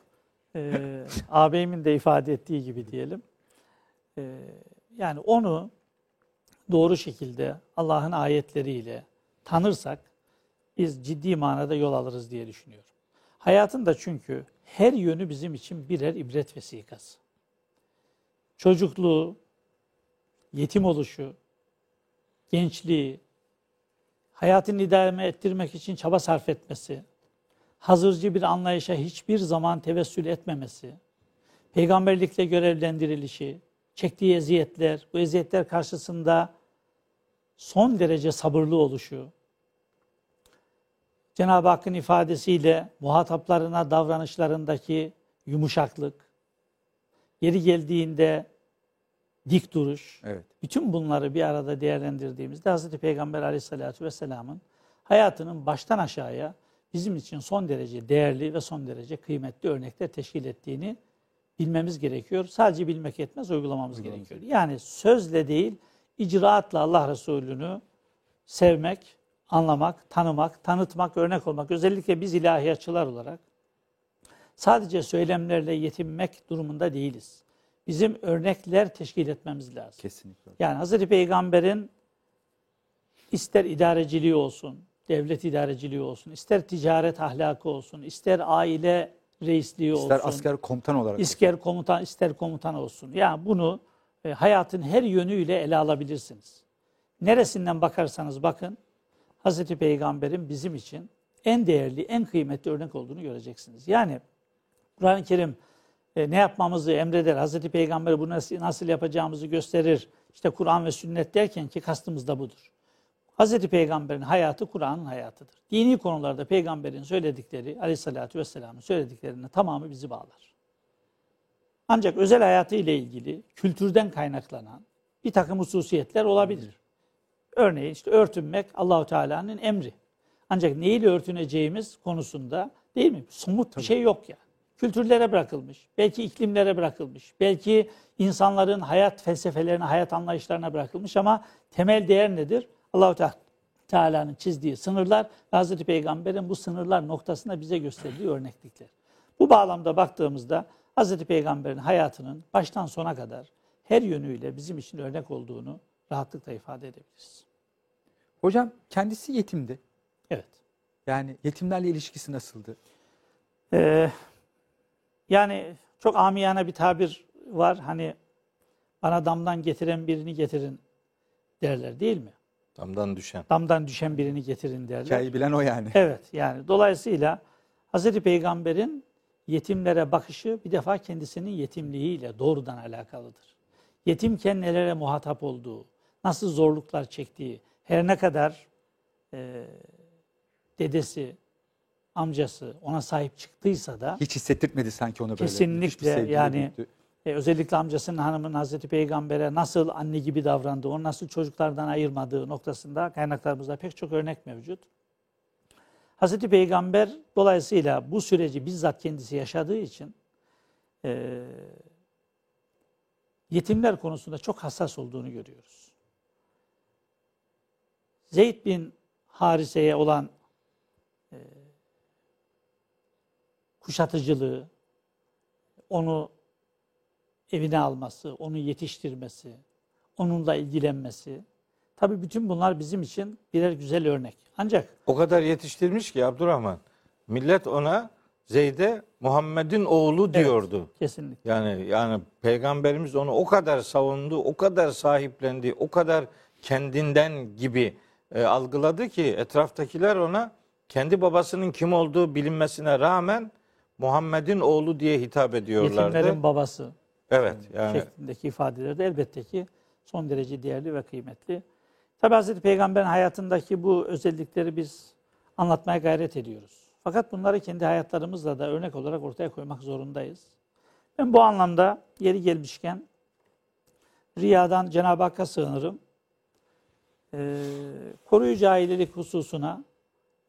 Speaker 2: Ee, <laughs> ağabeyimin de ifade ettiği gibi diyelim. Ee, yani onu doğru şekilde Allah'ın ayetleriyle tanırsak biz ciddi manada yol alırız diye düşünüyorum. Hayatın da çünkü her yönü bizim için birer ibret vesikası. Çocukluğu, yetim oluşu, gençliği, hayatını idame ettirmek için çaba sarf etmesi, hazırcı bir anlayışa hiçbir zaman tevessül etmemesi, peygamberlikle görevlendirilişi, çektiği eziyetler, bu eziyetler karşısında son derece sabırlı oluşu, Cenab-ı Hakk'ın ifadesiyle muhataplarına davranışlarındaki yumuşaklık, yeri geldiğinde dik duruş,
Speaker 1: Evet.
Speaker 2: bütün bunları bir arada değerlendirdiğimizde Hz. Peygamber aleyhissalatü vesselamın hayatının baştan aşağıya bizim için son derece değerli ve son derece kıymetli örnekler teşkil ettiğini bilmemiz gerekiyor. Sadece bilmek yetmez, uygulamamız gerekiyor. Yani sözle değil, icraatla Allah Resulü'nü sevmek, anlamak, tanımak, tanıtmak, örnek olmak. Özellikle biz ilahiyatçılar olarak sadece söylemlerle yetinmek durumunda değiliz. Bizim örnekler teşkil etmemiz lazım.
Speaker 1: Kesinlikle.
Speaker 2: Yani Hazreti Peygamber'in ister idareciliği olsun, devlet idareciliği olsun, ister ticaret ahlakı olsun, ister aile reisliği
Speaker 1: İster
Speaker 2: olsun,
Speaker 1: asker komutan olarak.
Speaker 2: ister komutan, ister komutan olsun. Yani bunu e, hayatın her yönüyle ele alabilirsiniz. Neresinden bakarsanız bakın, Hazreti Peygamber'in bizim için en değerli, en kıymetli örnek olduğunu göreceksiniz. Yani Kur'an-ı Kerim e, ne yapmamızı emreder, Hazreti Peygamber bunu nasıl, nasıl yapacağımızı gösterir. İşte Kur'an ve sünnet derken ki kastımız da budur. Hazreti Peygamber'in hayatı Kur'an'ın hayatıdır. Dini konularda peygamberin söyledikleri, aleyhissalatü vesselamın söylediklerinin tamamı bizi bağlar. Ancak özel hayatı ile ilgili kültürden kaynaklanan bir takım hususiyetler olabilir. Örneğin işte örtünmek Allahu Teala'nın emri. Ancak neyle örtüneceğimiz konusunda değil mi? Somut bir şey yok yani. Kültürlere bırakılmış, belki iklimlere bırakılmış, belki insanların hayat felsefelerine, hayat anlayışlarına bırakılmış ama temel değer nedir? Allahu Teala Teala'nın çizdiği sınırlar ve Hazreti Peygamber'in bu sınırlar noktasında bize gösterdiği örneklikler. Bu bağlamda baktığımızda Hazreti Peygamber'in hayatının baştan sona kadar her yönüyle bizim için örnek olduğunu rahatlıkla ifade edebiliriz.
Speaker 1: Hocam kendisi yetimdi.
Speaker 2: Evet.
Speaker 1: Yani yetimlerle ilişkisi nasıldı?
Speaker 2: Ee, yani çok amiyane bir tabir var. Hani bana damdan getiren birini getirin derler değil mi?
Speaker 3: Damdan düşen.
Speaker 2: Damdan düşen birini getirin derler.
Speaker 1: Hikayeyi bilen o yani.
Speaker 2: Evet yani dolayısıyla Hazreti Peygamber'in yetimlere bakışı bir defa kendisinin yetimliğiyle doğrudan alakalıdır. Yetimken nelere muhatap olduğu, nasıl zorluklar çektiği, her ne kadar e, dedesi, amcası ona sahip çıktıysa da
Speaker 1: Hiç hissettirtmedi sanki onu böyle.
Speaker 2: Kesinlikle, yani e, özellikle amcasının hanımın Hazreti Peygamber'e nasıl anne gibi davrandığı, onu nasıl çocuklardan ayırmadığı noktasında kaynaklarımızda pek çok örnek mevcut. Hazreti Peygamber dolayısıyla bu süreci bizzat kendisi yaşadığı için e, yetimler konusunda çok hassas olduğunu görüyoruz. Zeyd bin Harise'ye olan e, kuşatıcılığı, onu evine alması, onu yetiştirmesi, onunla ilgilenmesi. Tabii bütün bunlar bizim için birer güzel örnek. Ancak
Speaker 3: O kadar yetiştirmiş ki Abdurrahman. Millet ona Zeyd'e Muhammed'in oğlu diyordu.
Speaker 2: kesinlikle
Speaker 3: Yani yani peygamberimiz onu o kadar savundu, o kadar sahiplendi, o kadar kendinden gibi e, algıladı ki etraftakiler ona kendi babasının kim olduğu bilinmesine rağmen Muhammed'in oğlu diye hitap ediyorlardı.
Speaker 2: yetimlerin babası
Speaker 3: Evet yani
Speaker 2: şeklindeki ifadeler de elbette ki son derece değerli ve kıymetli. Tabi Hazreti Peygamber'in hayatındaki bu özellikleri biz anlatmaya gayret ediyoruz. Fakat bunları kendi hayatlarımızla da örnek olarak ortaya koymak zorundayız. Ben bu anlamda yeri gelmişken Riya'dan Cenab-ı Hakk'a sığınırım. Ee, koruyucu ailelik hususuna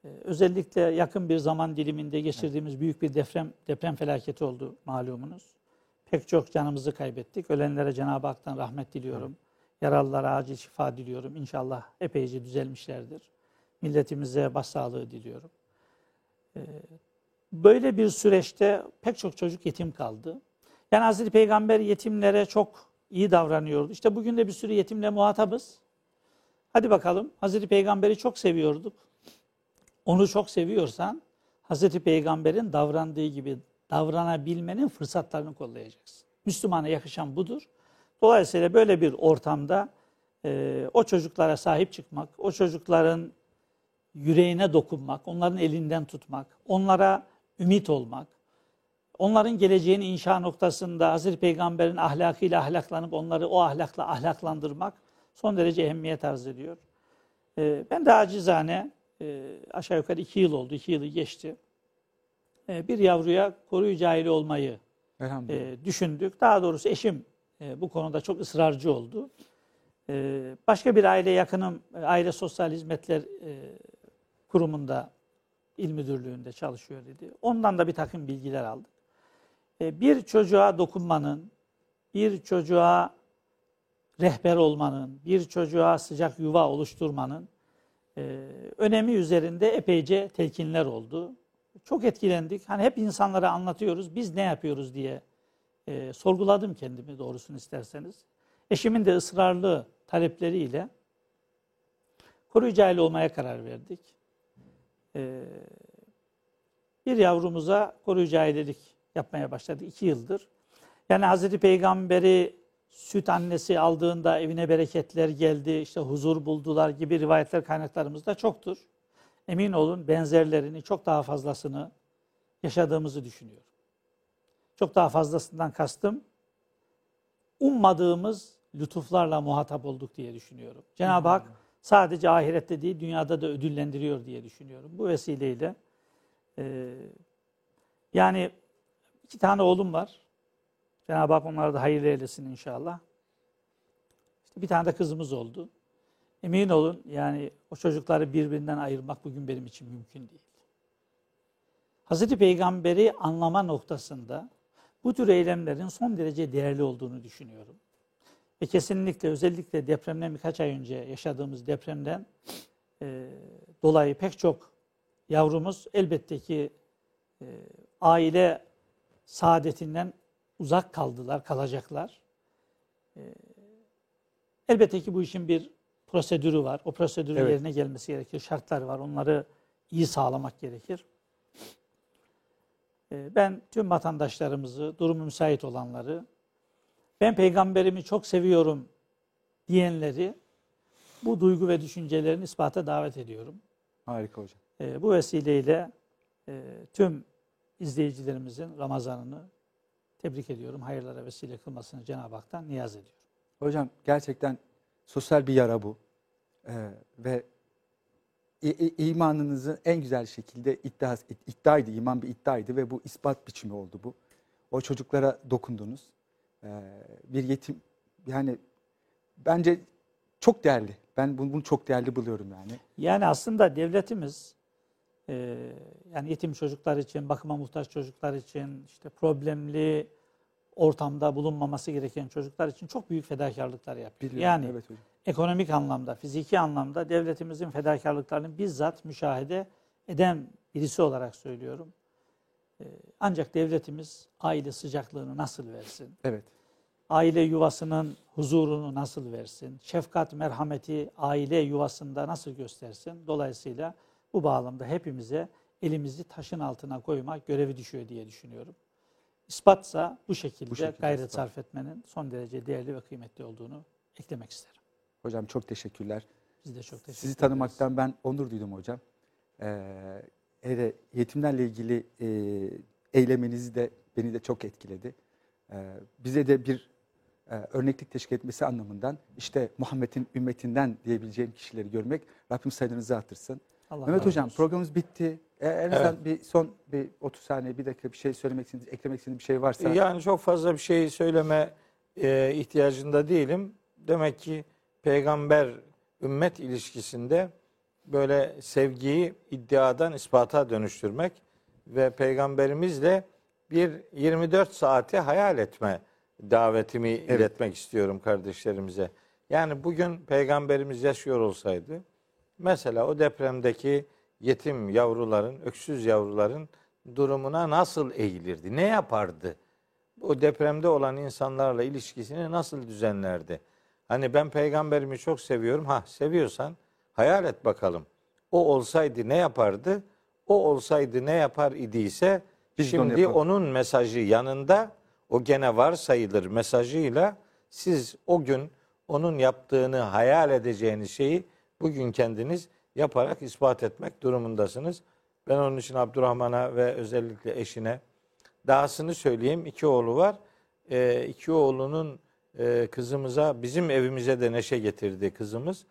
Speaker 2: özellikle yakın bir zaman diliminde geçirdiğimiz büyük bir deprem deprem felaketi oldu malumunuz. Pek çok canımızı kaybettik. Ölenlere Cenab-ı Hak'tan rahmet diliyorum. Yaralılara acil şifa diliyorum. İnşallah epeyce düzelmişlerdir. Milletimize başsağlığı diliyorum. Ee, Böyle bir süreçte pek çok çocuk yetim kaldı. Yani Hazreti Peygamber yetimlere çok iyi davranıyordu. İşte bugün de bir sürü yetimle muhatabız. Hadi bakalım Hazreti Peygamber'i çok seviyorduk. Onu çok seviyorsan Hazreti Peygamber'in davrandığı gibi davranabilmenin fırsatlarını kollayacaksın. Müslümana yakışan budur. Dolayısıyla böyle bir ortamda e, o çocuklara sahip çıkmak, o çocukların yüreğine dokunmak, onların elinden tutmak, onlara ümit olmak, onların geleceğini inşa noktasında Hazreti Peygamber'in ahlakıyla ahlaklanıp onları o ahlakla ahlaklandırmak son derece ehemmiyet arz ediyor. E, ben de acizane e, aşağı yukarı iki yıl oldu, iki yılı geçti. E, bir yavruya koruyucu aile olmayı e, düşündük. Daha doğrusu eşim e, bu konuda çok ısrarcı oldu. E, başka bir aile yakınım, e, aile sosyal hizmetler e, kurumunda, il müdürlüğünde çalışıyor dedi. Ondan da bir takım bilgiler aldık. E, bir çocuğa dokunmanın, bir çocuğa rehber olmanın, bir çocuğa sıcak yuva oluşturmanın e, önemi üzerinde epeyce telkinler oldu. Çok etkilendik. Hani hep insanlara anlatıyoruz, biz ne yapıyoruz diye e, sorguladım kendimi doğrusunu isterseniz. Eşimin de ısrarlı talepleriyle koruyucu aile olmaya karar verdik. E, bir yavrumuza koruyucu ailelik yapmaya başladık iki yıldır. Yani Hazreti Peygamber'i süt annesi aldığında evine bereketler geldi, işte huzur buldular gibi rivayetler kaynaklarımızda çoktur. Emin olun benzerlerini çok daha fazlasını yaşadığımızı düşünüyorum. Çok daha fazlasından kastım ummadığımız lütuflarla muhatap olduk diye düşünüyorum. Cenab-ı Hak sadece ahirette değil dünyada da ödüllendiriyor diye düşünüyorum. Bu vesileyle e, yani iki tane oğlum var. Cenab-ı Hak onları da hayırlı eylesin inşallah. İşte bir tane de kızımız oldu. Emin olun yani o çocukları birbirinden ayırmak bugün benim için mümkün değil. Hazreti Peygamber'i anlama noktasında bu tür eylemlerin son derece değerli olduğunu düşünüyorum. Ve kesinlikle özellikle depremden birkaç ay önce yaşadığımız depremden e, dolayı pek çok yavrumuz elbette ki e, aile saadetinden uzak kaldılar, kalacaklar. E, elbette ki bu işin bir prosedürü var. O prosedürün
Speaker 1: Evet.
Speaker 2: yerine gelmesi gerekir. Şartlar var. Onları iyi sağlamak gerekir. E, ben tüm vatandaşlarımızı, durumu müsait olanları, ben peygamberimi çok seviyorum diyenleri bu duygu ve düşüncelerini ispata davet ediyorum.
Speaker 1: Harika hocam.
Speaker 2: E, bu vesileyle e, tüm izleyicilerimizin Ramazan'ını tebrik ediyorum. Hayırlara vesile kılmasını Cenab-ı Hak'tan niyaz ediyorum.
Speaker 1: Hocam gerçekten sosyal bir yara bu. Ee, ve imanınızı en güzel şekilde iddia, iddiaydı, iman bir iddiaydı ve bu ispat biçimi oldu bu. O çocuklara dokundunuz. Ee, bir yetim yani bence çok değerli. Ben bunu, bunu çok değerli buluyorum yani.
Speaker 2: Yani aslında devletimiz e, yani yetim çocuklar için, bakıma muhtaç çocuklar için, işte problemli ortamda bulunmaması gereken çocuklar için çok büyük fedakarlıklar yapıyor.
Speaker 1: Biliyorum.
Speaker 2: Yani
Speaker 1: evet hocam.
Speaker 2: ekonomik anlamda, fiziki anlamda devletimizin fedakarlıklarını bizzat müşahede eden birisi olarak söylüyorum. Ee, Ancak devletimiz aile sıcaklığını nasıl versin?
Speaker 1: Evet.
Speaker 2: Aile yuvasının huzurunu nasıl versin? Şefkat, merhameti aile yuvasında nasıl göstersin? Dolayısıyla bu bağlamda hepimize elimizi taşın altına koymak görevi düşüyor diye düşünüyorum. İspatsa bu şekilde,
Speaker 1: Bu şekilde
Speaker 2: gayret
Speaker 1: ispat.
Speaker 2: sarf etmenin son derece değerli ve kıymetli olduğunu eklemek isterim.
Speaker 1: Hocam çok teşekkürler.
Speaker 2: Biz de çok teşekkür
Speaker 1: Sizi
Speaker 2: ederiz.
Speaker 1: tanımaktan ben onur duydum hocam. Ee, hele yetimlerle ilgili e, eylemenizi de beni de çok etkiledi. Ee, bize de bir e, örneklik teşkil etmesi anlamından işte Muhammed'in ümmetinden diyebileceğim kişileri görmek Rabbim sayınızı artırsın.
Speaker 2: Allah
Speaker 1: Mehmet Hocam
Speaker 2: olsun.
Speaker 1: programımız bitti. E, en azından bir son bir 30 saniye bir dakika bir şey söylemek istediğiniz, eklemek istediğiniz bir şey varsa.
Speaker 3: Yani çok fazla bir şey söyleme e, ihtiyacında değilim. Demek ki peygamber ümmet ilişkisinde böyle sevgiyi iddiadan ispata dönüştürmek ve peygamberimizle bir 24 saati hayal etme davetimi iletmek istiyorum kardeşlerimize. Yani bugün peygamberimiz yaşıyor olsaydı mesela o depremdeki yetim yavruların, öksüz yavruların durumuna nasıl eğilirdi? Ne yapardı? O depremde olan insanlarla ilişkisini nasıl düzenlerdi? Hani ben peygamberimi çok seviyorum. Ha seviyorsan hayal et bakalım. O olsaydı ne yapardı? O olsaydı ne yapar idiyse
Speaker 1: Biz onu
Speaker 3: şimdi onun mesajı yanında o gene var sayılır mesajıyla siz o gün onun yaptığını hayal edeceğiniz şeyi bugün kendiniz yaparak ispat etmek durumundasınız. Ben onun için Abdurrahman'a ve özellikle eşine dahasını söyleyeyim. iki oğlu var. Ee, iki oğlunun e, kızımıza, bizim evimize de neşe getirdi kızımız.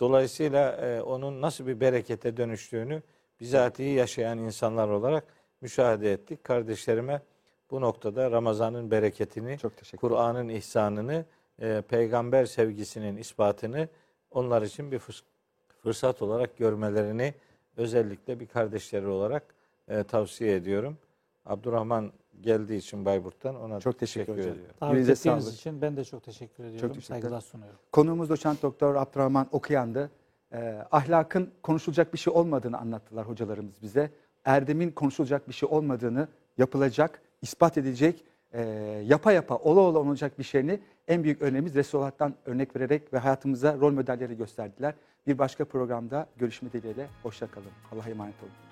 Speaker 3: Dolayısıyla e, onun nasıl bir berekete dönüştüğünü bizatihi yaşayan insanlar olarak müşahede ettik. Kardeşlerime bu noktada Ramazan'ın bereketini, Kur'an'ın ihsanını, e, peygamber sevgisinin ispatını onlar için bir fırs- fırsat olarak görmelerini özellikle bir kardeşleri olarak e, tavsiye ediyorum. Abdurrahman geldiği için Bayburt'tan ona
Speaker 1: Çok teşekkür hocam.
Speaker 3: ediyorum.
Speaker 2: Davet ettiğiniz için ben de çok teşekkür ediyorum.
Speaker 1: teşekkürler.
Speaker 2: Saygılar sunuyorum.
Speaker 1: Konuğumuz doçent doktor Abdurrahman Okuyan'dı. Ee, ahlakın konuşulacak bir şey olmadığını anlattılar hocalarımız bize. Erdemin konuşulacak bir şey olmadığını, yapılacak, ispat edilecek, e, yapa yapa, ola ola olacak bir şeyini en büyük örneğimiz Resulullah'tan örnek vererek ve hayatımıza rol modelleri gösterdiler. Bir başka programda görüşme dileğiyle. Hoşça kalın. Allah'a emanet olun.